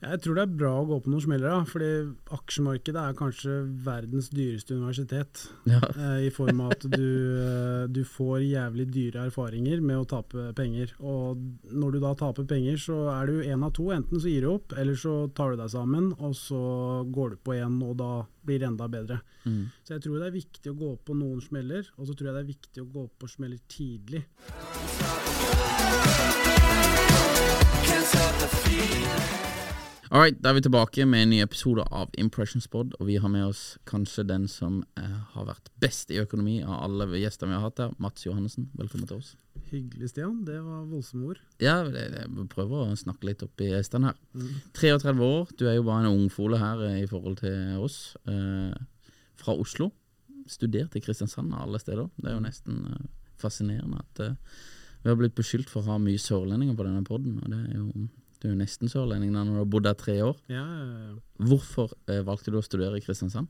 Jeg tror det er bra å gå på noen smeller, da, fordi aksjemarkedet er kanskje verdens dyreste universitet. Ja. Eh, I form av at du, eh, du får jævlig dyre erfaringer med å tape penger. Og når du da taper penger, så er du én av to. Enten så gir du opp, eller så tar du deg sammen, og så går du på igjen, og da blir det enda bedre. Mm. Så jeg tror det er viktig å gå på noen smeller, og så tror jeg det er viktig å gå på smeller tidlig. Alright, da er vi tilbake med en ny episode av Impressions Pod, og vi har med oss kanskje den som eh, har vært best i økonomi av alle gjestene vi har hatt her, Mats Johannessen. Velkommen til oss. Hyggelig, Stian. Det var voldsomme ord. Ja, det, det, vi prøver å snakke litt opp i gjestene her. 33 år, du er jo bare en ungfole her eh, i forhold til oss. Eh, fra Oslo. Studert i Kristiansand av alle steder. Det er jo nesten eh, fascinerende at eh, vi har blitt beskyldt for å ha mye sørlendinger på denne poden, og det er jo du er jo nesten sørlending når du har bodd der tre år. Ja, ja, ja. Hvorfor eh, valgte du å studere i Kristiansand?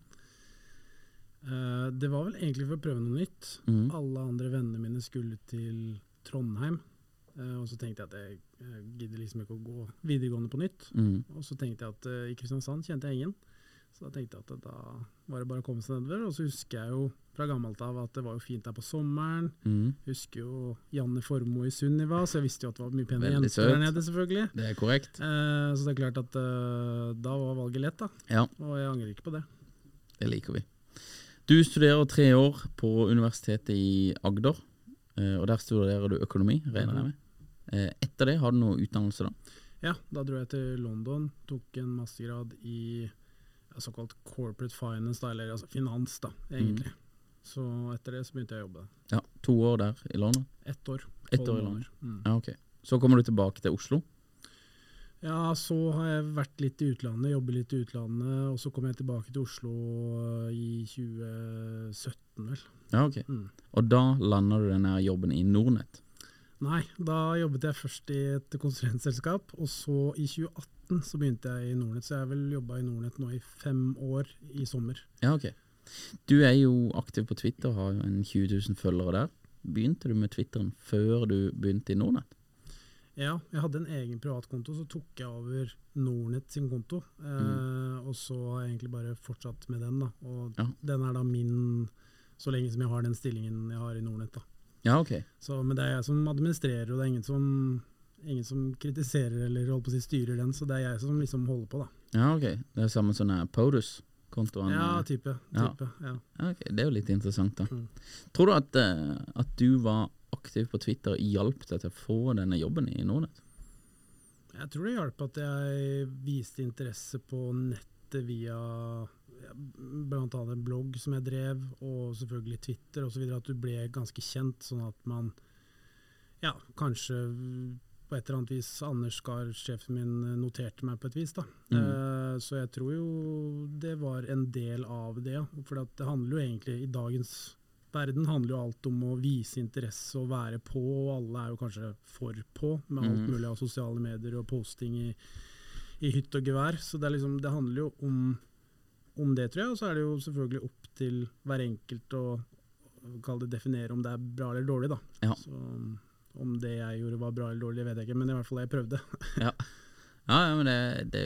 Eh, det var vel egentlig for å prøve noe nytt. Mm. Alle andre vennene mine skulle til Trondheim. eh, og så tenkte jeg at jeg, jeg gidder liksom ikke å gå videregående på nytt. Mm. Og så tenkte jeg at eh, i Kristiansand kjente jeg ingen. Så da tenkte jeg at da var det bare å komme seg nedover. Og så husker jeg jo fra gammelt av at det var jo fint der på sommeren. Mm. Husker jo Janne Formoe i Sunniva, så jeg visste jo at det var mye pene jenter der nede, selvfølgelig. Det er korrekt. Eh, så det er klart at eh, da var valget lett, da. Ja, Og jeg angrer ikke på det. det liker vi. Du studerer tre år på Universitetet i Agder, eh, og der studerer du økonomi, regner jeg med. Eh, Etter det, har du noe utdannelse da? Ja, da dro jeg til London, tok en mastergrad i såkalt corporate finance, da, eller altså finans, da, egentlig. Så etter det så begynte jeg å jobbe. Ja, To år der i London? Ett år. Ett år i landet? Mm. Ja, ok. Så kommer du tilbake til Oslo? Ja, så har jeg vært litt i utlandet, jobbet litt i utlandet, og så kom jeg tilbake til Oslo øh, i 2017, vel. Ja, ok. Mm. Og da landa du denne jobben i Nordnett? Nei, da jobbet jeg først i et konsulentselskap, og så i 2018 så begynte jeg i Nordnett, så jeg har vel jobba i Nordnett nå i fem år i sommer. Ja, ok. Du er jo aktiv på Twitter, har jo en 20 000 følgere der. Begynte du med Twitteren før du begynte i Nordnett? Ja, jeg hadde en egen privatkonto, så tok jeg over Nordnett sin konto. Eh, Og så har jeg egentlig bare fortsatt med den, da. Og Ja. den er da min så lenge som jeg har den stillingen jeg har i Nordnett, da. Ja, ok. Så, men det er jeg som administrerer, og det er ingen som, ingen som kritiserer eller holdt på å si styrer den, så det er jeg som liksom holder på, da. Ja, ok. Det er samme som den POTUS-kontoen? Ja, eh, type. Type ja. Ja, Okay, Det er jo litt interessant, da. Mm. Tror du at, eh, at du var aktiv på Twitter hjalp deg til å få denne jobben i Nordnett? Jeg tror det hjalp at jeg viste interesse på nettet via bl.a. en blogg som jeg drev, og selvfølgelig Twitter osv. At du ble ganske kjent, sånn at man ja, kanskje på et eller annet vis Anders Gahr, sjefen min, noterte meg på et vis. da. Eh, så jeg tror jo det var en del av det. ja. For det handler jo egentlig i dagens verden handler jo alt om å vise interesse og være på, og alle er jo kanskje for på med alt Mhm. mulig av sosiale medier og posting i, i hytt og gevær. Så det, er liksom, det handler jo om, om det, tror jeg. Og så er det jo selvfølgelig opp til hver enkelt å definere om det er bra eller dårlig, da. Ja. Så om det jeg gjorde var bra eller dårlig, vet jeg ikke, men i hvert fall jeg prøvde. Ja, ja, men det, det,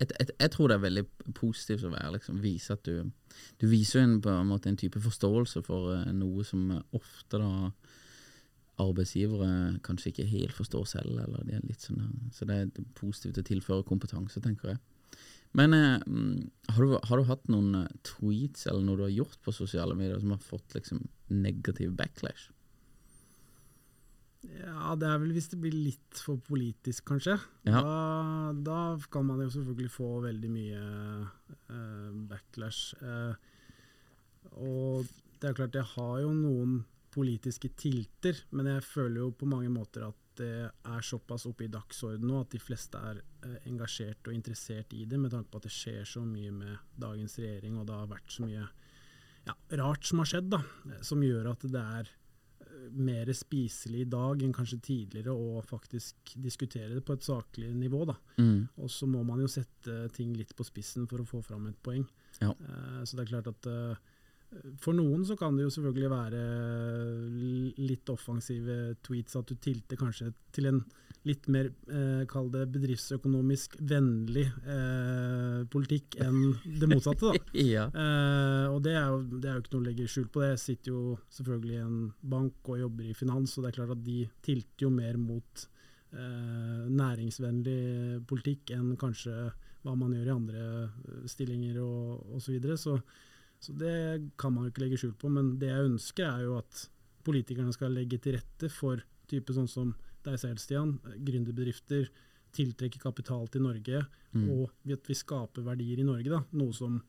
jeg, jeg, jeg tror det er veldig positivt å være liksom, vise at du Du viser jo en, på en måte en type forståelse for uh, noe som ofte da arbeidsgivere kanskje ikke helt forstår selv, eller de er litt sånn Så det er positivt å tilføre kompetanse, tenker jeg. Men eh, mm, har, du, har du hatt noen eh, tweets eller noe du har gjort på sosiale medier som har fått liksom negativ backlash? Ja, det er vel hvis det blir litt for politisk, kanskje. Ja. Da, da kan man jo selvfølgelig få veldig mye uh, backlash. Uh, og det er klart, jeg har jo noen politiske tilter, men jeg føler jo på mange måter at det er såpass oppe i dagsorden nå at de fleste er uh, engasjert og interessert i det, med tanke på at det skjer så mye med dagens regjering, og det har vært så mye ja, rart som har skjedd, da, som gjør at det er mer spiselig i dag enn kanskje tidligere å faktisk diskutere det på et saklig nivå. Da. Mm. Og så må man jo sette ting litt på spissen for å få fram et poeng. Ja. Uh, så det er klart at eh, for noen så kan det jo selvfølgelig være litt offensive tweets, at du tilter kanskje til en litt mer, eh, kall det bedriftsøkonomisk vennlig eh, politikk enn det motsatte. da. ja. Eh, og det er, jo, det er jo ikke noe å legge skjul på. det. Jeg sitter jo selvfølgelig i en bank og jobber i finans, og det er klart at de tilter jo mer mot eh, næringsvennlig politikk enn kanskje hva man gjør i andre eh, stillinger og osv. Så, videre. så Så det kan man jo ikke legge skjul på. Men det jeg ønsker, er jo at politikerne skal legge til rette for type sånn som deg selv, Stian, gründerbedrifter, tiltrekke kapital til Norge, Mm. og at vi skaper verdier i Norge. da, Noe som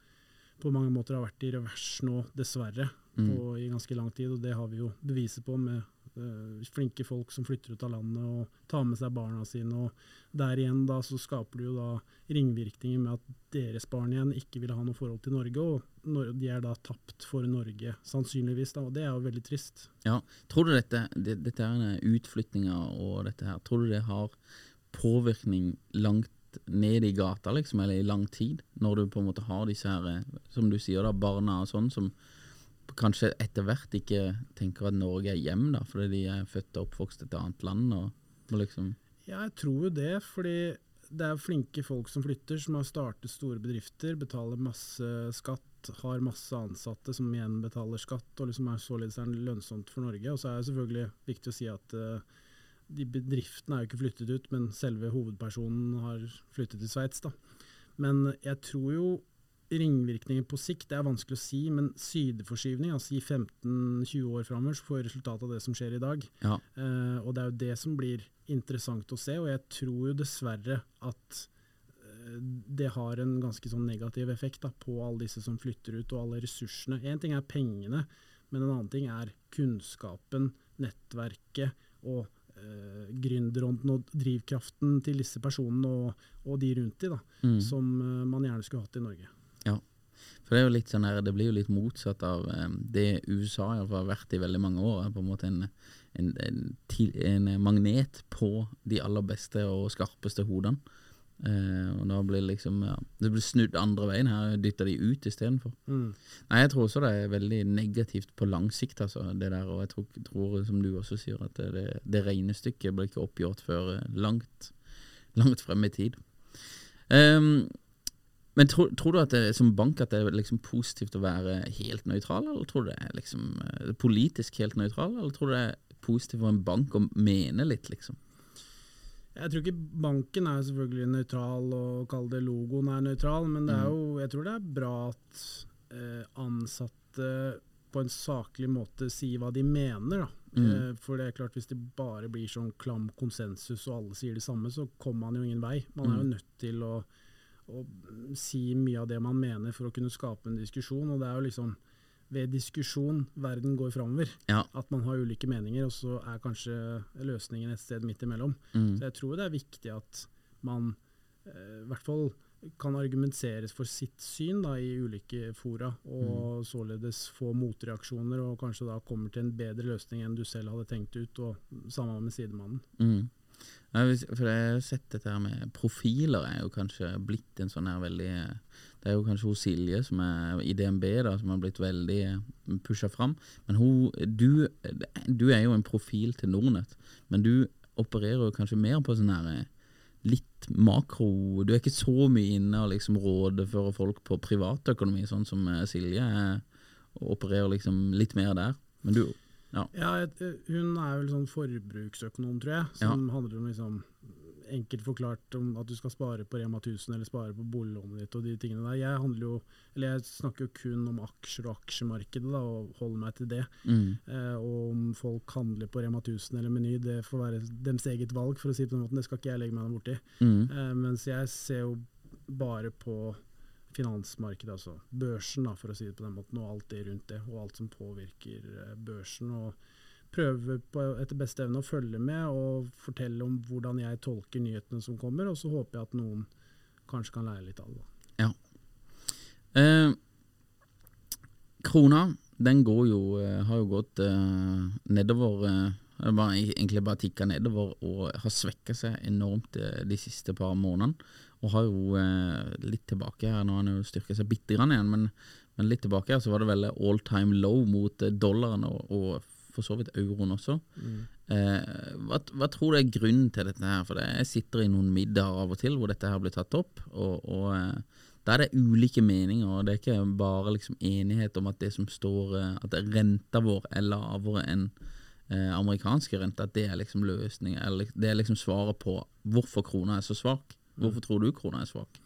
på mange måter har vært i revers nå, dessverre, Mm. på, i ganske lang tid. Og det har vi jo beviset på med flinke folk som flytter ut av landet og tar med seg barna sine. og Der igjen da så skaper du jo da ringvirkninger med at deres barn igjen ikke vil ha noe forhold til Norge, og de er da tapt for Norge, sannsynligvis. da, og Det er jo veldig trist. Ja, Tror du dette, det, dette er utflyttinga og dette her, tror du det har påvirkning langt ned i gata, liksom, eller i lang tid? Når du på en måte har disse her, eh, som du sier da, barna og sånn, som kanskje etter hvert ikke tenker at Norge er hjem, da, fordi de er født og oppvokst et annet land, og, og liksom Ja, jeg tror jo det, fordi det er flinke folk som flytter, som har startet store bedrifter, betaler masse skatt, har masse ansatte som igjen betaler skatt, og liksom er således er lønnsomt for Norge. Og så er det selvfølgelig viktig å si at uh, de bedriftene er jo ikke flyttet ut, men selve hovedpersonen har flyttet til Sveits. da. Men jeg tror jo ringvirkninger på sikt, det er vanskelig å si, men sydeforskyvning, altså i 15-20 år framover, så får vi resultat av det som skjer i dag. Ja. Uh, og det er jo det som blir interessant å se, og jeg tror jo dessverre at eh, det har en ganske sånn negativ effekt da, på alle disse som flytter ut, og alle ressursene. Én ting er pengene, men en annen ting er kunnskapen, nettverket og eh, gründerånden og drivkraften til disse personene og, og de rundt de, da, mm. som eh, man gjerne skulle hatt i Norge. For det er jo litt sånn her, det blir jo litt motsatt av det USA i fall har vært i veldig mange år. er på en måte en, en, en, en magnet på de aller beste og skarpeste hodene. Eh, og da blir det liksom ja, Det blir snudd andre veien her, dytter de ut istedenfor. Mm. Nei, jeg tror også det er veldig negativt på lang sikt, altså, det der. Og jeg tror, tror, som du også sier, at det, det regnestykket blir ikke oppgjort før eh, langt, langt frem i tid. Ehm, men tror, tror du at det, som bank at det er liksom positivt å være helt nøytral, eller tror du det er liksom eh, politisk helt nøytral, eller tror du det er positivt for en bank å mene litt, liksom? Jeg tror ikke banken er selvfølgelig nøytral, og kall det logoen er nøytral, men det er jo, jeg tror det er bra at eh, ansatte på en saklig måte sier hva de mener. Da. Mm. Eh, for det er klart hvis det bare blir sånn klam konsensus og alle sier det samme, så kommer man jo ingen vei. Man er jo Mm. nødt til å, å si mye av det man mener for å kunne skape en diskusjon, og det er jo liksom ved diskusjon verden går framover. Ja. At man har ulike meninger, og så er kanskje løsningen et sted midt imellom. Mm. Så jeg tror det er viktig at man eh, i hvert fall kan argumenteres for sitt syn da, i ulike fora, og således få motreaksjoner, og kanskje da kommer til en bedre løsning enn du selv hadde tenkt ut, og sammen med sidemannen. Mm. For jeg har sett dette her med profiler er jo kanskje blitt en sånn her veldig Det er jo kanskje hun Silje som er i DNB da, som har blitt veldig pusha fram. Men hun, du, du er jo en profil til Nordnett, men du opererer jo kanskje mer på sånn her litt makro Du er ikke så mye inne og liksom rådfører folk på privatøkonomi, sånn som eh, Silje er, opererer liksom litt mer der. Men du Ja. Ja, eh, hun er vel sånn forbruksøkonom, tror jeg, som handler om liksom Enkelt forklart om at du skal spare på Rema 1000 eller spare på boliglånet ditt og de tingene der. Jeg jo, eller jeg snakker jo kun om aksjer og aksjemarkedet da, og holder meg til det. Mm. Eh, og om folk handler på Rema 1000 eller Meny, det får være deres eget valg, for å si det på den måten. Det skal ikke jeg legge meg borti. Mm. Eh, mens jeg ser jo bare på finansmarkedet, altså børsen, da, for å si det på den måten, og alt det rundt det, og alt som påvirker eh, børsen. og Prøve på, etter beste evne å følge med og fortelle om hvordan jeg tolker nyhetene som kommer, og så håper jeg at noen kanskje kan lære litt av det. Ja. Eh, krona, den går jo, eh, har jo gått eh, nedover eh, Egentlig bare tikka nedover og har svekka seg enormt eh, de siste par månedene. Og har jo eh, litt tilbake her, nå har han jo styrka seg bitte grann igjen, men, men litt tilbake her så var det vel all time low mot eh, dollaren og, og for så vidt euroen også. Eh, hva, hva tror du er grunnen til dette her? For det, jeg sitter i noen middager av og til hvor dette her blir tatt opp, og, og eh, da er det ulike meninger, og det er ikke bare liksom enighet om at det som står eh, At renta vår er lavere enn eh, amerikanske renter, at det er liksom løsning, eller det er liksom svaret på hvorfor krona er så svak. Hvorfor tror du krona er svak?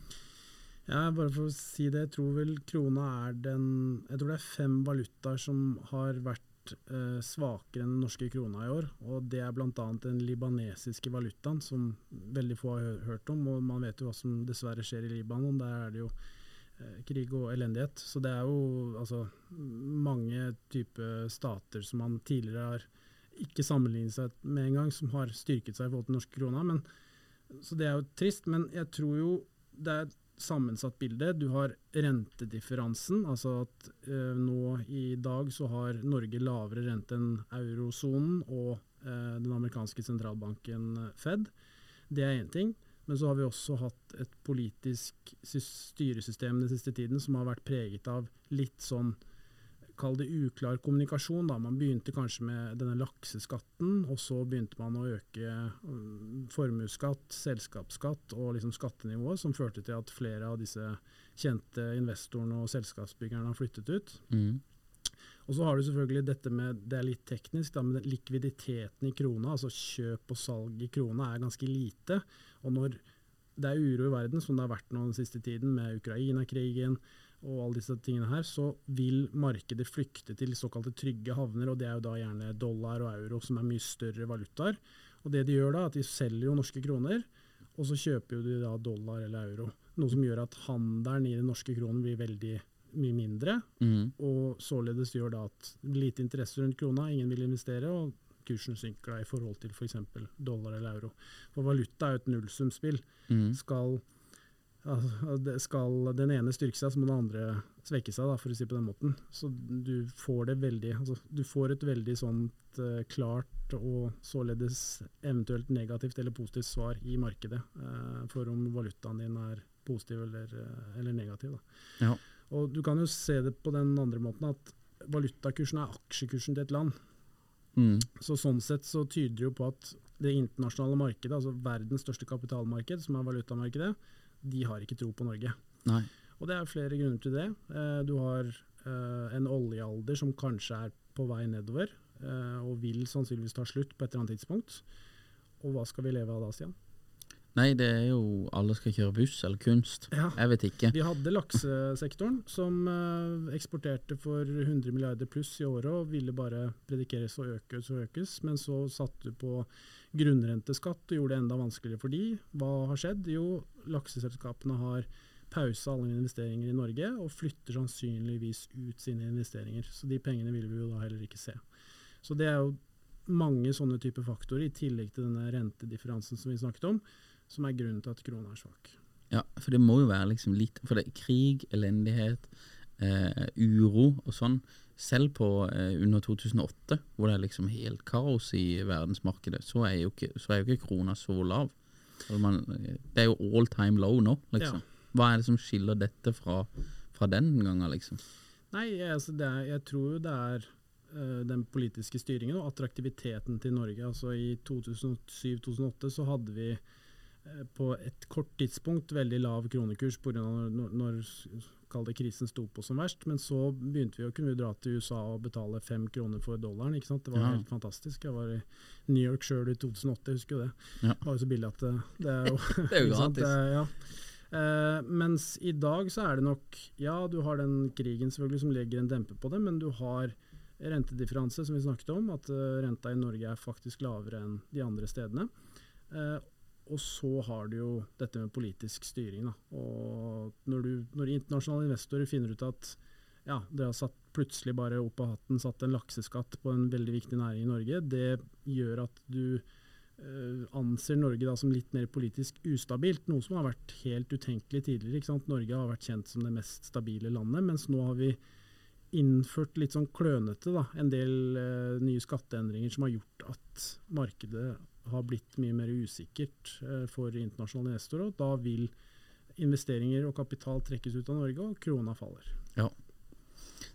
Ja, bare for å si det, jeg tror vel krona er den Jeg tror det er fem valutaer som har vært eh, svakere enn den norske krona i år. Og det er bl.a. den libanesiske valutaen, som veldig få har hørt om. Og man vet jo hva som dessverre skjer i Libanon. Der er det jo eh, krig og elendighet. Så det er jo altså mange typer stater som man tidligere har ikke sammenlignet seg med engang, som har styrket seg i forhold til den norske krona. Men, så det er jo trist, men jeg tror jo det er et sammensatt bilde. Du har rentedifferansen, altså at eh, nå i dag så har Norge lavere rente enn eurosonen og eh, den amerikanske sentralbanken eh, Fed. Det er én ting. Men så har vi også hatt et politisk styresystem den siste tiden som har vært preget av litt sånn Kall det uklar kommunikasjon. Da. Man begynte kanskje med denne lakseskatten, og så begynte man å øke um, formuesskatt, selskapsskatt og liksom skattenivået, som førte til at flere av disse kjente investorene og selskapsbyggerne har flyttet ut. Mm. Og så har du selvfølgelig dette med, det er litt teknisk, da, men likviditeten i krona, altså kjøp og salg i krona, er ganske lite. Og når det er uro i verden, som det har vært nå den siste tiden, med Ukraina-krigen og alle disse tingene her, så vil markedet flykte til såkalte trygge havner, og det er jo da gjerne dollar og euro, som er mye større valutaer. Og det de gjør da, er at de selger jo norske kroner, og så kjøper jo de da dollar eller euro. Noe som gjør at handelen i den norske kronen blir veldig mye mindre, Mm. og således gjør det at lite interesse rundt krona, ingen vil investere, og kursen synker da i forhold til f.eks. dollar eller euro. For valuta er jo et nullsumspill. Mm. Skal, altså, det skal den ene styrke seg, så må den andre svekke seg, da, for å si på den måten. Så du får det veldig altså, Du får et veldig sånt uh, klart og således eventuelt negativt eller positivt svar i markedet uh, for om valutaen din er positiv eller, uh, eller negativ. Da. Ja. Og du kan jo se det på den andre måten at valutakursen er aksjekursen til et land. Mm. Så sånn sett så tyder det jo på at det internasjonale markedet, altså verdens største kapitalmarked, som er valutamarkedet, de har ikke tro på Norge. Nei. Og det er flere grunner til det. Eh, du har eh, en oljealder som kanskje er på vei nedover, eh, og vil sannsynligvis ta slutt på et eller annet tidspunkt. Og hva skal vi leve av da, Stian? Nei, det er jo alle skal kjøre buss eller kunst. Ja. Jeg vet ikke. Vi hadde laksesektoren som eh, eksporterte for 100 milliarder pluss i året og ville bare predikeres og økes og økes, men så satte du på grunnrenteskatt og gjorde det enda vanskeligere for de. Hva har skjedd? Jo, lakseselskapene har pausa alle investeringer i Norge og flytter sannsynligvis ut sine investeringer. Så de pengene vil vi jo da heller ikke se. Så det er jo mange sånne typer faktorer, i tillegg til denne rentedifferansen som vi snakket om, som er grunnen til at krona er svak. Ja, for det må jo være liksom litt For det er krig, elendighet, eh, uro og sånn. Selv på eh, under 2008, hvor det er liksom helt kaos i verdensmarkedet, så er jo ikke, så er jo ikke krona så lav. Altså man, det er jo all time low nå, liksom. Hva er det som skiller dette fra, fra den gangen, liksom? Nei, altså er, jeg tror jo det er uh, den politiske styringen og attraktiviteten til Norge. Altså I 2007-2008 så hadde vi på et kort tidspunkt veldig lav kronekurs pga. når, når det krisen sto på som verst. Men så begynte vi å kunne dra til USA og betale fem kroner for dollaren. ikke sant? Det var ja. helt fantastisk. Jeg var i New York sjøl i 2008, jeg husker jo det. Ja. Det var jo så billig at det, det er jo Det er jo gratis. ja. Uh, mens i dag så er det nok Ja, du har den krigen selvfølgelig som legger en demper på det, men du har rentedifferanse, som vi snakket om. At uh, renta i Norge er faktisk lavere enn de andre stedene. Uh, og så har du jo dette med politisk styring. Da. Og når, du, når internasjonale investorer finner ut at ja, dere har satt plutselig bare opp av hatten satt en lakseskatt på en veldig viktig næring i Norge, det gjør at du Eh, anser Norge da som litt mer politisk ustabilt, noe som har vært helt utenkelig tidligere. Norge har vært kjent som det mest stabile landet, mens nå har vi innført litt sånn klønete da, en del uh, nye skatteendringer som har gjort at markedet har blitt mye mer usikkert uh, for internasjonale investorer. og Da vil investeringer og kapital trekkes ut av Norge, og krona faller. Ja.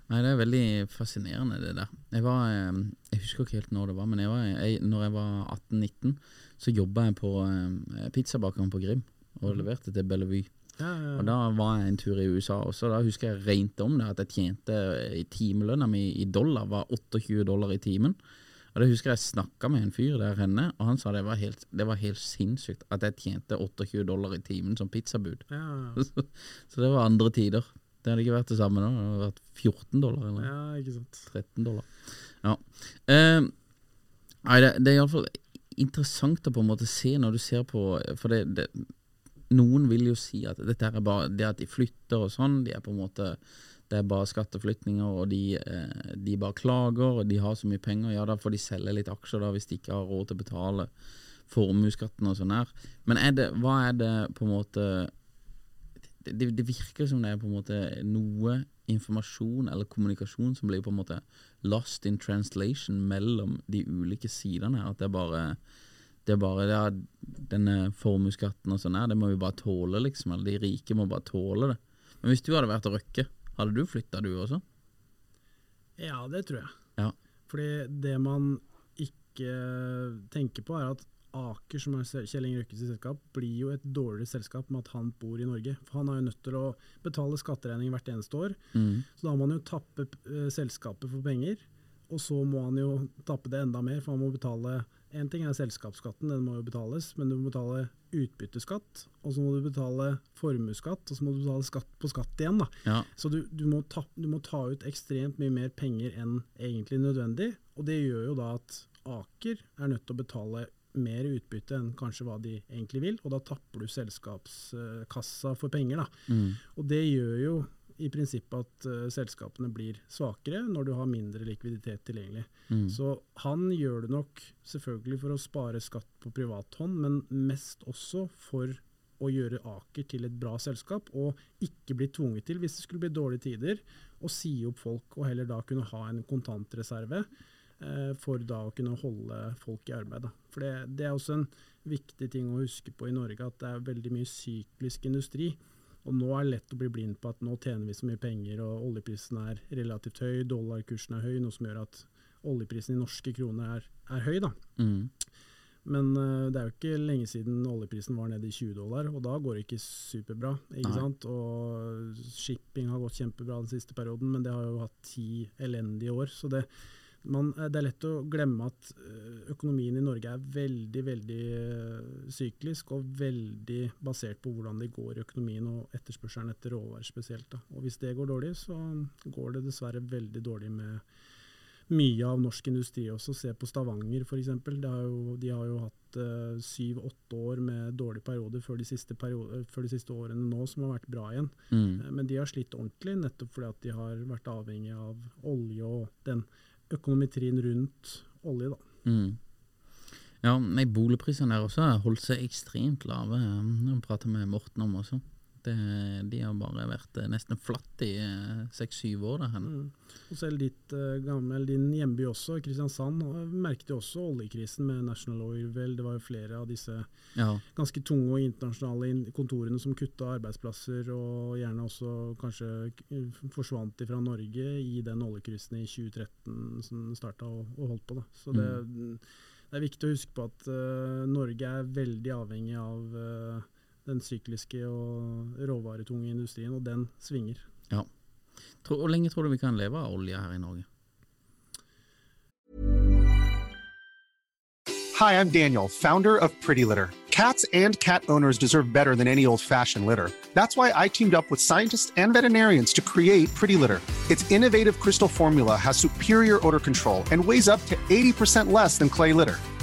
Nei, Det er veldig fascinerende, det der. Jeg, var, eh, jeg husker ikke helt når det var, men jeg var, jeg, når jeg var 18-19, så jobba jeg på eh, pizzabakeren på Grim og mhm. leverte til Bellevue. Ja, ja, ja. Og Da var jeg en tur i USA også. Da husker jeg regnet om det, at jeg tjente i timelønna mi i dollar var 28 dollar i timen. Og det husker jeg snakka med en fyr der henne, og han sa det var helt, det var helt sinnssykt at jeg tjente 28 dollar i timen som pizzabud. Så, så det var andre tider. Det hadde ikke vært det samme nå. Det hadde vært 14 dollar eller ja, ikke sant. 13 dollar. Ja. Uh, nei, det, det er iallfall interessant å på en måte se når du ser på For det, det, noen vil jo si at dette er bare det at de flytter og sånn, de er på en måte det er bare skatteflyktninger, og de, eh, de, bare klager, og de har så mye penger. Ja, da får de selge litt aksjer da hvis de ikke har råd til å betale formuesskatten og sånn her. Men er det, hva er det på en måte det, det, virker som det er på en måte noe informasjon eller kommunikasjon som blir på en måte lost in translation mellom de ulike sidene. At det er bare det er bare ja, denne formuesskatten og sånn her, det må vi bare tåle, liksom. Eller de rike må bare tåle det. Men hvis du hadde vært Røkke, hadde du flytta du også? Ja, det tror jeg. Ja. Fordi det man ikke tenker på, er at Aker, som er Kjell Inge Røkkes selskap, blir jo et dårligere selskap med at han bor i Norge. For Han er jo nødt til å betale skatteregning hvert eneste år. Mm. Så da må han jo tappe selskapet for penger. Og så må han jo tappe det enda mer, for han må betale Én ting er selskapsskatten, den må jo betales, men du må betale utbytteskatt, og så må du betale formuesskatt, og så må du betale skatt på skatt igjen. Da. Ja. Så du, du, må ta, du, må ta, ut ekstremt mye mer penger enn egentlig nødvendig, og det gjør jo da at Aker er nødt til å betale mer utbytte enn kanskje hva de egentlig vil, og da tapper du selskapskassa for penger. Mm. Og det gjør jo i prinsippet at uh, selskapene blir svakere når du har mindre likviditet tilgjengelig. Mm. Så han gjør det nok selvfølgelig for å spare skatt på privathånd, men mest også for å gjøre Aker til et bra selskap, og ikke bli tvunget til, hvis det skulle bli dårlige tider, å si opp folk og heller da kunne ha en kontantreserve Eh, for da å kunne holde folk i arbeid. Da. For det, det, er også en viktig ting å huske på i Norge, at det er veldig mye syklisk industri. Og nå er det lett å bli blind på at nå tjener vi så mye penger, og oljeprisen er relativt høy, dollarkursen er høy, noe som gjør at oljeprisen i norske kroner er, er høy. da. Mm. Men uh, det er jo ikke lenge siden oljeprisen var nede i 20 dollar, og da går det ikke superbra. ikke Nei. sant? Og shipping har gått kjempebra den siste perioden, men det har jo hatt ti elendige år. så det man, eh, det er lett å glemme at eh, økonomien i Norge er veldig veldig uh, syklisk og veldig basert på hvordan det går i økonomien og etterspørselen etter råvarer spesielt. Da. Og Hvis det går dårlig, så går det dessverre veldig dårlig med mye av norsk industri også. Se på Stavanger f.eks. De, de har jo hatt syv-åtte år med dårlige perioder før de, periode, før de, siste årene nå som har vært bra igjen. Mm. Men de har slitt ordentlig nettopp fordi at de har vært avhengig av olje og den økonometrien rundt olje. da. Mm. Ja, Boligprisene der også har holdt seg ekstremt lave. Det har pratet med Morten om også. Det, de har bare vært eh, nesten flatt i eh, seks-syv år. Der. Mm. Og selv ditt uh, gamle, din hjemby også, Kristiansand, merket jo også oljekrisen med National Oil. Det var jo flere av disse Ja. ganske tunge og internasjonale kontorene som kutta arbeidsplasser, og gjerne også kanskje forsvant fra Norge i den oljekrisen i 2013 som starta og, og holdt på. Da. Så det, det er viktig å huske på at uh, Norge er veldig avhengig av eh, den sykliske og råvaretunge industrien, og den svinger. ja. Hvor lenge tror du vi kan leve av olje her i Norge? Hi, I'm Daniel, founder of Pretty Litter. Cats and cat owners deserve better than any old fashioned litter. That's why I teamed up with scientists and veterinarians to create Pretty Litter. Its innovative crystal formula has superior odor control and weighs up to 80% less than clay litter.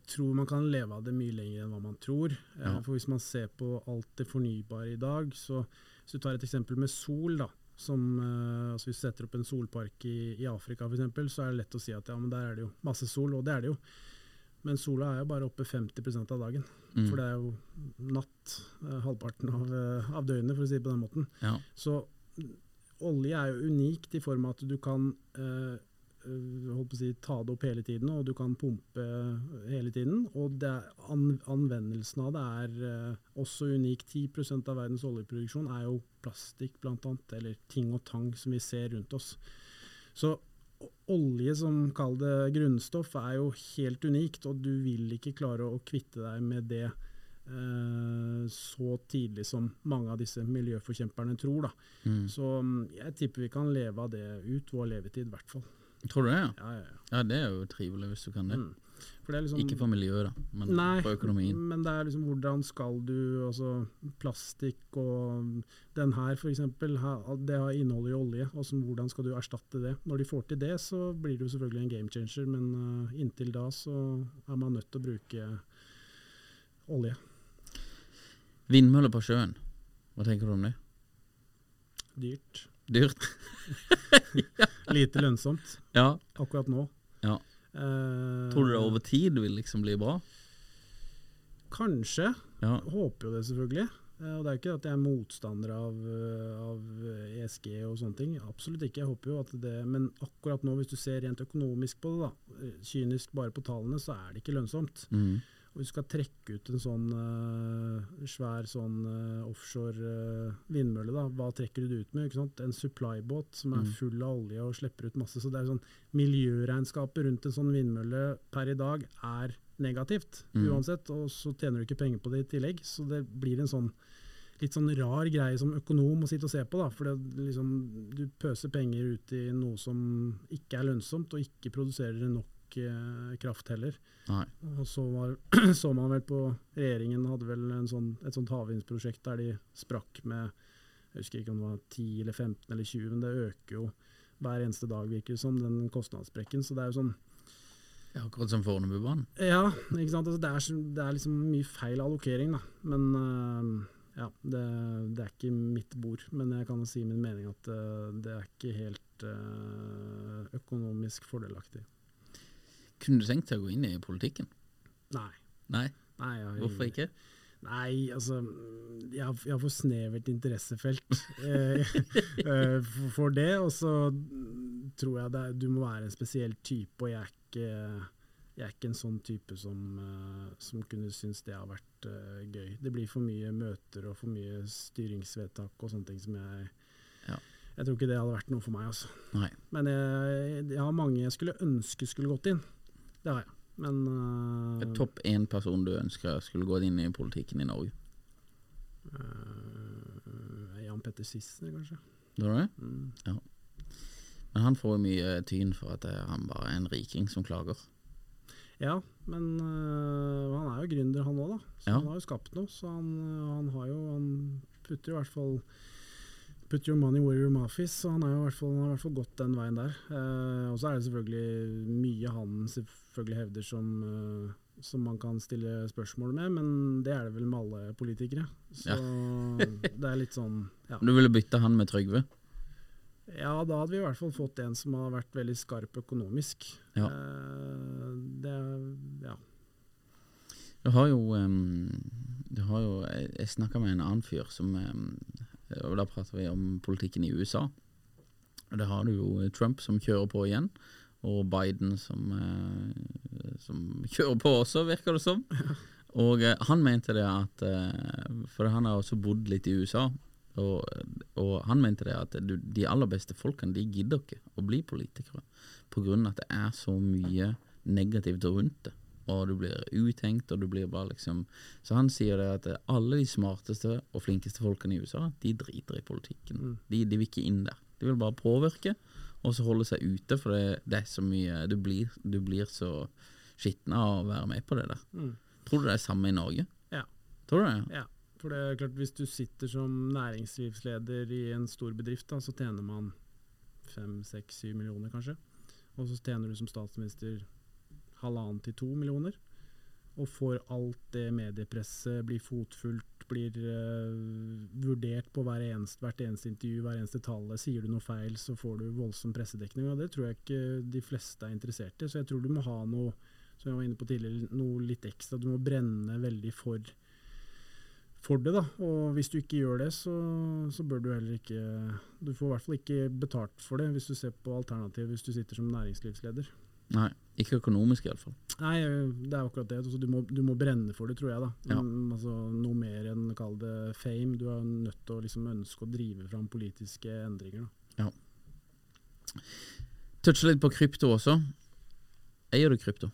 Jeg tror man kan leve av det mye lenger enn hva man tror. Eh, Ja. For hvis man ser på alt det fornybare i dag, så hvis du tar et eksempel med sol, da, som, eh, altså hvis du setter opp en solpark i, i Afrika f.eks., så er det lett å si at ja, men der er det jo masse sol, og det er det jo. Men sola er jo bare oppe 50% av dagen. For det er jo natt eh, halvparten av, av døgnet, for å si det på den måten. Ja. Så mm, olje er jo unikt i form av at du kan eh, holdt på å si, ta det opp hele tiden, og du kan pumpe hele tiden. Og det er, anvendelsen av det er eh, også unik. 10% av verdens oljeproduksjon er jo plastikk, annet, eller ting og tang som vi ser rundt oss. Så olje som kall det grunnstoff er jo helt unikt, og du vil ikke klare å kvitte deg med det eh, så tidlig som mange av disse miljøforkjemperne tror. Mm. Så mm, jeg tipper vi kan leve av det ut vår levetid, i hvert fall. Tror du det? Ja? Ja, ja, ja. det er jo trivelig hvis du kan det. Mm. For det liksom, Ikke for miljøet, da, men Nei, for økonomien. men det er liksom hvordan skal du altså Plastikk og den her f.eks. Det har inneholder jo olje. Altså, hvordan skal du erstatte det? Når de får til det, så blir det jo selvfølgelig en game changer, men uh, inntil da så er man nødt til å bruke olje. Vindmøller på sjøen, hva tenker du om det? Dyrt. Dyrt? Lite lønnsomt Ja. akkurat nå. ja. Eh, Tror du det over tid vil liksom bli bra? Kanskje. Ja. Håper jo det, selvfølgelig. Eh, Og det er ikke at jeg er motstander av, eh, av ESG og sånne ting. Absolutt ikke. Jeg håper jo at det Men akkurat nå, hvis du ser rent økonomisk på det, da, eh, kynisk bare på tallene, så er det ikke lønnsomt. Mm. Og hvis du skal trekke ut en sånn uh, svær sånn uh, offshore uh, vindmølle, da, hva trekker du det ut med? Ikke sant? En supply-båt som er Mm. full av olje og slipper ut masse. Så det er sånn miljøregnskapet rundt en sånn vindmølle per i dag er negativt Mm. uansett, og så tjener du ikke penger på det i tillegg. Så det blir en sånn litt sånn rar greie som økonom å sitte og se på, da. For det, liksom, du pøser penger ut i noe som ikke er lønnsomt, og ikke produserer nok eh, kraft heller. Nei. Og så, var, så man vel på Regjeringen hadde vel en sånn, et sånt havvindprosjekt der de sprakk med Jeg husker ikke om det var 10 eller 15 eller 20, men det øker jo hver eneste dag, virker det som, den kostnadssprekken. Så det er jo sånn Ja, akkurat som Fornebubanen. Ja, ikke sant. Altså, det, er, det er liksom mye feil allokering, da. Men øh, ja, det, det er ikke mitt bord. Men jeg kan jo si min mening at øh, det er ikke helt øh, økonomisk fordelaktig. Kunne du tenkt deg å gå inn i politikken? Nei. Nei? Nei jeg, Hvorfor ikke? Nei, altså Jeg har, jeg har for snevert interessefelt eh, eh, for, det. Og så tror jeg det du må være en spesiell type, og jeg er ikke, jeg er ikke en sånn type som, eh, som kunne synes det har vært uh, gøy. Det blir for mye møter og for mye styringsvedtak og sånne ting som jeg Ja. Jeg tror ikke det hadde vært noe for meg. Altså. Men jeg, jeg har mange jeg skulle ønske skulle gått inn. Det har jeg. Men uh, Topp én person du ønsker skulle gått inn i politikken i Norge? uh, Jan Petter Sissener, kanskje. Det var det? Mm. Ja. Men han får jo mye tyn for at han bare er en riking som klager. Ja, men uh, han er jo gründer han òg, da. Så Ja. han har jo skapt noe. Så han, han har jo Han putter jo i hvert fall Put your money where your mouth is. Så han, er jo i hvert fall, han har i hvert fall gått den veien der. Uh, og så er det selvfølgelig mye han selvfølgelig hevder som, uh, som man kan stille spørsmål med, men det er det vel med alle politikere. Så det er litt sånn ja. Du ville bytte han med Trygve? Ja, da hadde vi i hvert fall fått en som har vært veldig skarp økonomisk. Ja. Uh, det ja. Du har jo, um, du har jo Jeg, jeg snakka med en annen fyr som um, Og da prater vi om politikken i USA. Og Der har du jo Trump som kjører på igjen, og Biden som, uh, som kjører på også, virker det som. Og uh, han mente det at For han har også bodd litt i USA. Og, og han mente det at de aller beste folkene De gidder ikke å bli politikere pga. at det er så mye negativt rundt det og du blir uthengt, og du blir bare liksom Så han sier det at alle de smarteste og flinkeste folkene i USA, de driter i politikken. De, de vil ikke inn der. De vil bare påvirke, og så holde seg ute, for det, det er så mye Du blir, du blir så skitten av å være med på det der. Mm. Tror du det er samme i Norge? Ja. Tror du det? ja. For det er klart, hvis du sitter som næringslivsleder i en stor bedrift, da, så tjener man fem, seks, syv millioner kanskje. Og så tjener du som statsminister halvannen til to millioner. Og får alt det mediepresset, blir fotfulgt, blir uh, vurdert på eneste, hvert eneste intervju, hver eneste tale. Sier du noe feil, så får du voldsom pressedekning. Og det tror jeg ikke de fleste er interessert i. Så jeg tror du må ha noe som jeg var inne på tidligere, noe litt ekstra. Du må brenne veldig for, for det. da, Og hvis du ikke gjør det, så, så bør du heller ikke Du får i hvert fall ikke betalt for det, hvis du ser på alternativet hvis du sitter som næringslivsleder. Nei, ikke økonomisk iallfall. Nei, det er akkurat det. Altså, du, må, du må brenne for det, tror jeg. da. Ja. Mm, altså, noe mer enn kall det fame. Du er nødt til å liksom ønske å drive fram politiske endringer. da. Touche litt på krypto også. Eier du krypto?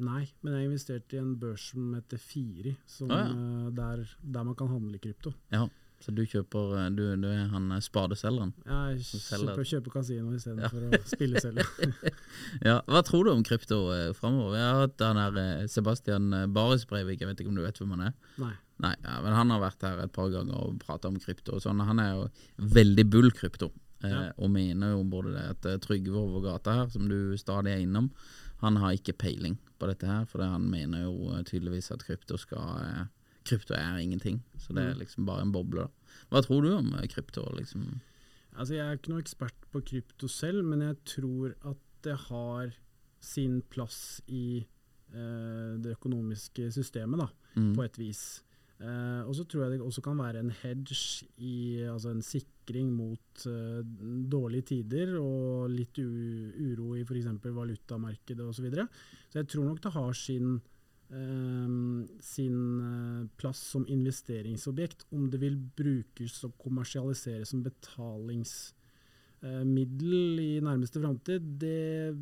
Nei, men jeg investerte i en børs som heter Firi, som, Ah, ja. eh, der, der man kan handle krypto. Ja. Så du kjøper eh, Du, du er han spadeselgeren? Ja, Jeg kjøper, kjøper kasino istedenfor Ja. å spille selv. Ja, Hva tror du om krypto eh, framover? Jeg har hatt han her eh, Sebastian eh, Baris Breivik, jeg vet ikke om du vet hvem han er? Nei. Nei, ja, men Han har vært her et par ganger og prata om krypto. og sånn. Han er jo veldig bull krypto, eh, Ja. og mener jo både det at eh, Trygve over gata her, som du stadig er innom, han har ikke peiling på dette her, for han mener jo eh, tydeligvis at krypto skal eh, Krypto er ingenting, så det er Mm. liksom bare en boble. da. Hva tror du om eh, krypto? liksom? Altså, jeg er ikke noen ekspert på krypto selv, men jeg tror at det har sin plass i eh, det økonomiske systemet, da, Mm. på et vis. Eh, og så tror jeg det også kan være en hedge, i, altså en sikring mot eh, dårlige tider og litt uro i f.eks. valutamarkedet osv. Så, videre. så jeg tror nok det har sin sin eh, plass som investeringsobjekt. Om det vil brukes og kommersialiseres som betalingsmiddel i nærmeste framtid, det er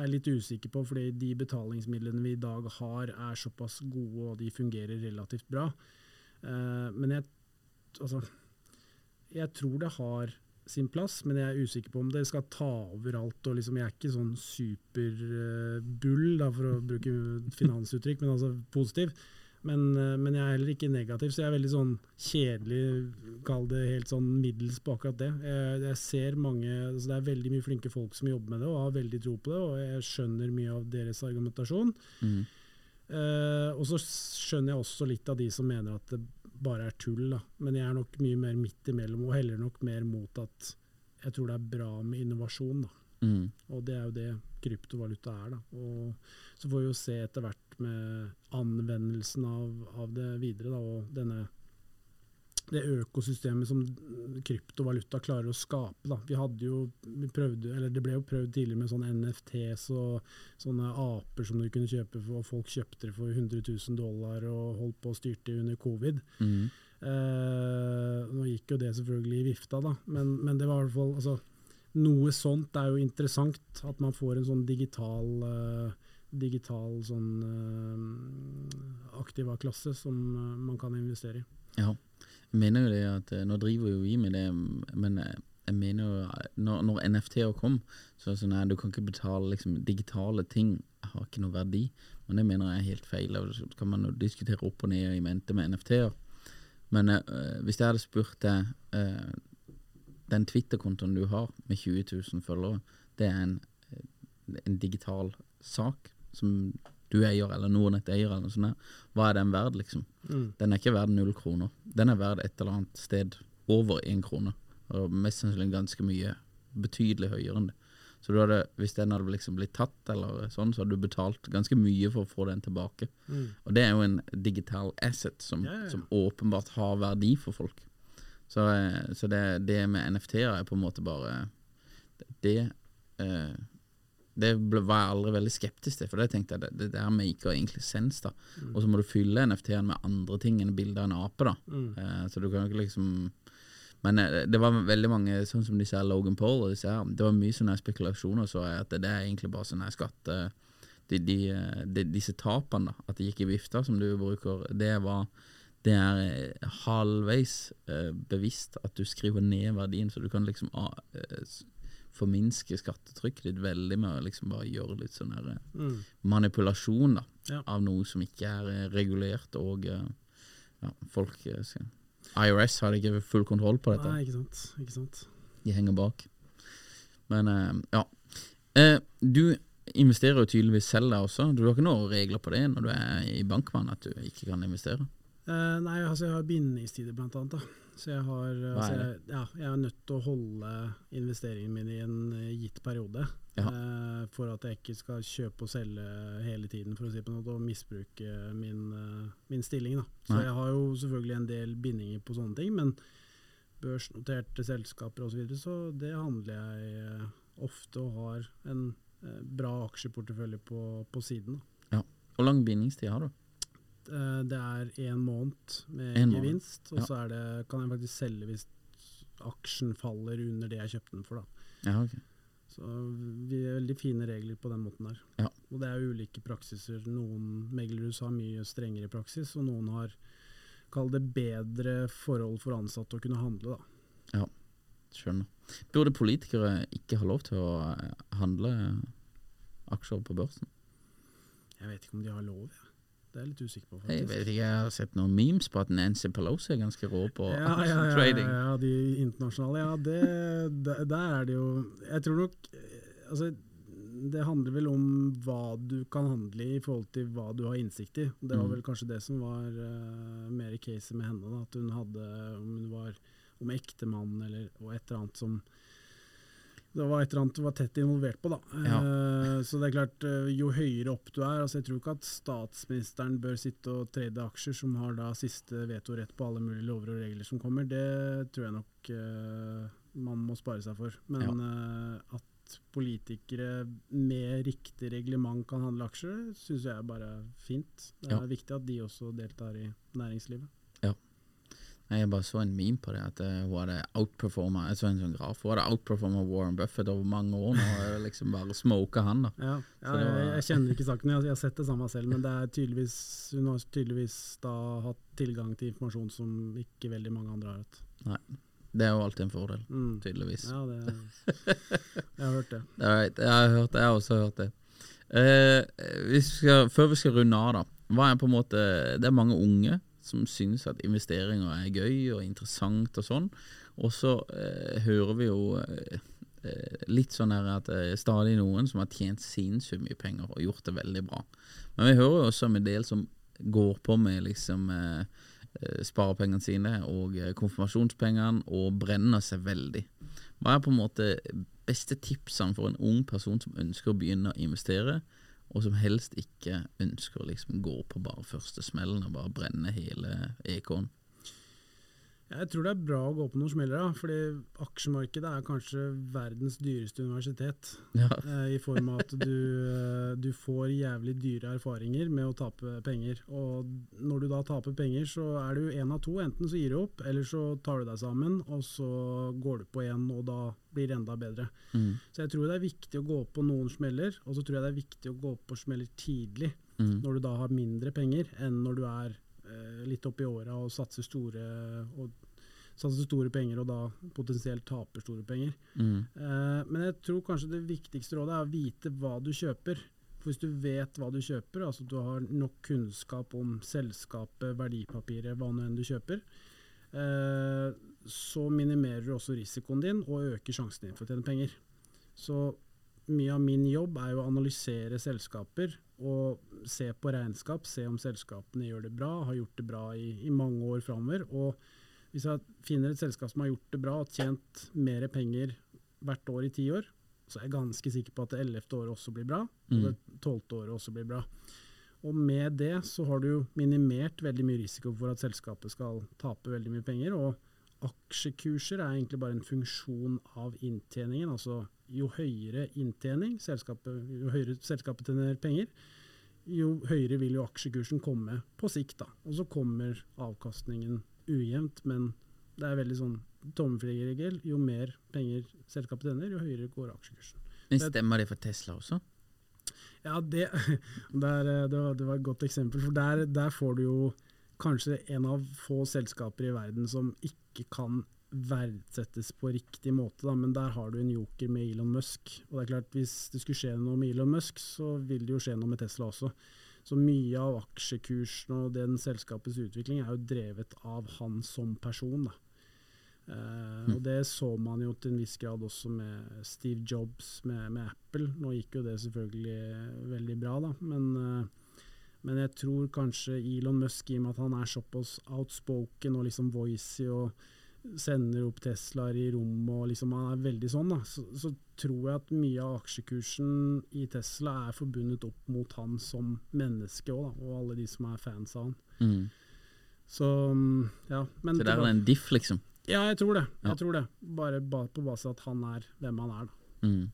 jeg litt usikker på, fordi de betalingsmidlene vi i dag har er såpass gode og de fungerer relativt bra. Eh, men jeg, altså, jeg tror det har sin plass, men jeg er usikker på om det skal ta over alt. Og liksom, jeg er ikke sånn superbull, da, for å bruke finansuttrykk, men altså positiv. Men, eh, men jeg er heller ikke negativ, så jeg er veldig sånn kjedelig, kall det helt sånn middels på akkurat det. Jeg, jeg ser mange, altså Det er veldig mye flinke folk som jobber med det og har veldig tro på det, og jeg skjønner mye av deres argumentasjon. Mm. Uh, og så skjønner jeg også litt av de som mener at det bare er tull. Da. Men jeg er nok mye mer midt imellom, og heller nok mer mot at jeg tror det er bra med innovasjon. Mm. Og det er jo det kryptovaluta er. Da. Og så får vi jo se etter hvert med anvendelsen av, av det videre, da, og denne det økosystemet som kryptovaluta klarer å skape. Da. Vi hadde jo vi prøvde, eller Det ble jo prøvd tidligere med sånne NFTs og sånne aper som du kunne kjøpe, for, og folk kjøpte det for 100 000 dollar og holdt på og styrte under covid. Mm. Eh, nå gikk jo det selvfølgelig i vifta, da, men, men det var i hvert fall altså, Noe sånt er jo interessant, at man får en sånn digital eh, digital sånn uh, aktiva klasse som uh, man kan investere i. Ja, mener jo det at eh, Nå driver jo vi med det, men eh, jeg mener jo når, når NFT-er kom, så er det sånn at du kan ikke betale liksom, digitale ting har ikke noe verdi. Men det mener jeg er helt feil. og Så kan man jo diskutere opp og ned i mente med NFT-er. Men eh, hvis jeg hadde spurt deg eh, Den Twitter-kontoen du har med 20 000 følgere, det er en, en digital sak som du eier, eller Nordnett eier, eller noe sånt. Hva er den verd, liksom? Mm. Den er ikke verd null kroner. Den er verd et eller annet sted over én krone. Og mest sannsynlig ganske mye betydelig høyere enn det. Så du hadde, hvis den hadde liksom blitt tatt, eller sånn, så hadde du betalt ganske mye for å få den tilbake. Mm. Og det er jo en digital asset som, ja. som åpenbart har verdi for folk. Så, eh, så det, det med NFT-er er på en måte bare Det eh, Det ble, var jeg aldri veldig skeptisk til, for det tenkte jeg det, det der maker egentlig sens. da Og så må du fylle NFT-en med andre ting enn bilde av en ape. da Mm. Eh, Så du kan jo ikke liksom Men eh, det var veldig mange, sånn som disse her Logan Paul og disse her, det var mye sånne spekulasjoner, så jeg at det, det er egentlig bare sånne her skatte... De, de, eh, de, disse tapene, da, at det gikk i vifta, som du bruker, det var det er eh, halvveis eh, bevisst at du skriver ned verdien, så du kan liksom ah, forminske skattetrykket ditt veldig med å liksom bare gjøre litt sånn her eh, Mm. manipulasjon da, Ja. av noe som ikke er eh, regulert, og eh, ja, folk skal IRS har ikke full kontroll på dette. Nei, ikke sant. Ikke sant. De henger bak. Men ja. Du investerer jo tydeligvis selv da også. Du har ikke noen regler på det når du er i bankmann, at du ikke kan investere? Nei, altså jeg har bindingstider blant annet. Da. Så jeg har altså, er jeg, ja, jeg er nødt til å holde investeringen min i en eh, gitt periode. Ja. eh, for at jeg ikke skal kjøpe og selge hele tiden for å si på noe, og misbruke min, eh, min stilling. Da. Så Nei. jeg har jo selvfølgelig en del bindinger på sånne ting, men børsnoterte selskaper osv., så, videre, så det handler jeg eh, ofte og har en eh, bra aksjeportefølje på, på siden. Da. Hvor lang bindingstid har du? Eh, Det er én måned med En gevinst, og ja. så er det, kan jeg faktisk selge hvis aksjen faller under det jeg kjøpte den for. Da. Ja, okay. Så vi har veldig fine regler på den måten der. Ja. Og det er ulike praksiser. Noen meglerhus har mye strengere praksis, og noen har Kall det bedre forhold for ansatte å kunne handle, da. Skjønner. Burde politikere ikke ha lov til å eh, handle aksjer på børsen? Jeg vet ikke om de har lov, jeg. Det er jeg litt usikker på, Jeg faktisk. vet ikke, jeg har sett noen memes på at Nancy Pelosi er ganske rå på ja, ja, ja, ja, ja, de internasjonale. Ja, det, der, der er det jo Jeg tror nok Altså, det handler vel om hva du kan handle i i forhold til hva du har innsikt i. Det var Mm. vel kanskje det som var uh, mer caset med henne. Da, at hun hadde Om hun var om ektemann eller og et eller annet som det var et eller annet du var tett involvert på, da. Eh, så det er klart, uh, jo høyere opp du er altså Jeg tror ikke at statsministeren bør sitte og trade aksjer som har da siste vetorett på alle mulige lover og regler som kommer. Det tror jeg nok uh, man må spare seg for. Men eh, at politikere med riktig reglement kan handle aksjer, syns jeg er bare fint. Det er Ja. viktig at de også deltar i næringslivet. Jeg bare så en meme på det, at eh, hun hadde outperforma Jeg så en sånn graf, hun hadde outperforma Warren Buffett over mange år nå. og liksom bare smoka han, da. Ja, ja jeg, jeg kjenner ikke saken, jeg, jeg har sett det samme selv, men det er tydeligvis, hun har tydeligvis da hatt tilgang til informasjon som ikke veldig mange andre har hatt. Nei, Det er jo alltid en fordel, Mm. tydeligvis. Ja, det, jeg har hørt det. Right. Jeg har hørt det, jeg har også hørt det. Eh, vi skal, før vi skal runde av, da. Hva er på en måte Det er mange unge som synes at investeringer er gøy og interessant og sånn. Og så eh, hører vi jo eh, eh, litt sånn her at det er stadig noen som har tjent sinnssykt mye penger og gjort det veldig bra. Men vi hører jo også om en del som går på med liksom eh, eh, sparepengene sine og eh, konfirmasjonspengene og brenner seg veldig. Hva er på en måte beste tipsene for en ung person som ønsker å begynne å investere, og som helst ikke ønsker å liksom gå på bare første smellen og bare brenne hele EK-en? Jeg tror det er bra å gå på noen smeller, da, fordi aksjemarkedet er kanskje verdens dyreste universitet. Ja. Eh, I form av at du, eh, du får jævlig dyre erfaringer med å tape penger. Og når du da taper penger, så er du én av to. Enten så gir du opp, eller så tar du deg sammen, og så går du på igjen, og da blir det enda bedre. Mm. Så jeg tror det er viktig å gå på noen smeller, og så tror jeg det er viktig å gå på smeller tidlig. Mm. Når du da har mindre penger enn når du er litt opp i åra og satser store, og satser store penger og da potensielt taper store penger. Mm. Eh, men jeg tror kanskje det viktigste rådet er å vite hva du kjøper. For Hvis du vet hva du kjøper, altså du har nok kunnskap om selskapet, verdipapiret, hva nå enn du kjøper, eh, så minimerer du også risikoen din og øker sjansen din for å tjene penger. Så mye av min jobb er jo å analysere selskaper og se på regnskap, se om selskapene gjør det bra, har gjort det bra i, i mange år framover. Og hvis jeg finner et selskap som har gjort det bra og tjent mer penger hvert år i ti år, så er jeg ganske sikker på at det ellevte året også blir bra, og Mm. det tolvte året også blir bra. Og med det så har du jo minimert veldig mye risiko for at selskapet skal tape veldig mye penger. Og aksjekurser er egentlig bare en funksjon av inntjeningen. Altså jo høyere inntjening, selskapet, jo høyere selskapet tjener penger, jo høyere vil jo aksjekursen komme på sikt. da. Og så kommer avkastningen ujevnt, men det er veldig sånn tommelfingerregel. Jo mer penger selskapet tjener, jo høyere går aksjekursen. Men stemmer det for Tesla også? Ja, det, der, eh, det, var, det var et godt eksempel. For der, der får du jo kanskje en av få selskaper i verden som ikke kan verdsettes på riktig måte, da. men der har du en joker med Elon Musk. Og det er klart, hvis det skulle skje noe med Elon Musk, så vil det jo skje noe med Tesla også. Så mye av aksjekursen og den selskapets utvikling er jo drevet av han som person. da. Eh, og Det så man jo til en viss grad også med Steve Jobs med, med Apple. Nå gikk jo det selvfølgelig veldig bra, da, men, eh, men jeg tror kanskje Elon Musk, i og med at han er såpass outspoken og liksom voicy og sender opp Teslaer i rommet og liksom han er veldig sånn, da, så, så tror jeg at mye av aksjekursen i Tesla er forbundet opp mot han som menneske òg, og alle de som er fans av han. Mm. Så mm, ja. Men Så der er det en diff, liksom? ja, jeg tror det. Ja. Jeg tror det. Bare ba på base av at han er hvem han er. da. Mm.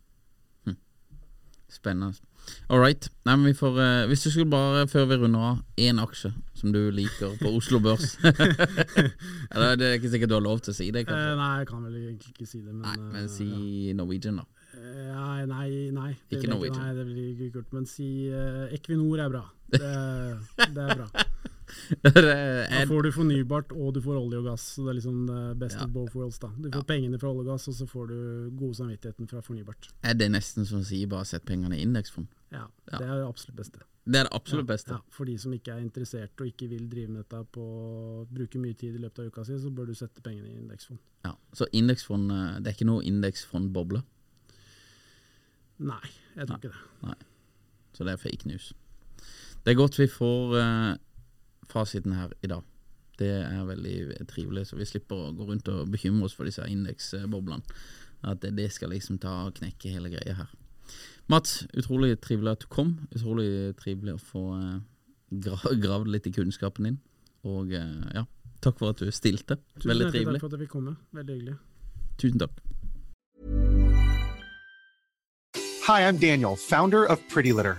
Spennende. All right. Nei, men vi får, eh, hvis du skulle bare, før vi runder av, én aksje som du liker på Oslo Børs Eller Det er ikke sikkert du har lov til å si det, Eh, nei, jeg kan vel egentlig ikke si det, men, Nei, men eh, si Norwegian, da. ja. Ja, nei, nei. Det Ikke Norwegian. Nei, det blir ikke kult. Men si eh, Equinor er bra. Det, det er bra. det Da får du fornybart, og du får olje og gass. Så det er liksom det best Ja. of both worlds. da. Du får Ja. pengene fra olje og gass, og så får du god samvittigheten fra fornybart. er det nesten som å si bare sett pengene i indeksfond? Ja, Ja. Det er det absolutt beste. Det er det absolutt ja, beste. Ja, for de som ikke er interessert og ikke vil drive med dette på bruke mye tid i løpet av uka si, så bør du sette pengene i indeksfond. Ja. Så indeksfond eh, Det er ikke noe indeksfondboble, Nei, jeg tror ikke det. Nei. så det er fake news. Det er godt vi får eh, fasiten her i dag. Det er veldig trivelig, så vi slipper å gå rundt og bekymre oss for disse indeksboblene. At det, det skal liksom ta og knekke hele greia her. Mats, utrolig trivelig at du kom. Utrolig trivelig å få eh, gravd litt i kunnskapen din. Og eh, ja, takk for at du stilte. Tusen Veldig trivelig. Tusen takk for at jeg fikk komme. Veldig hyggelig. Tusen takk. Hi, I'm Daniel, founder of Pretty Litter.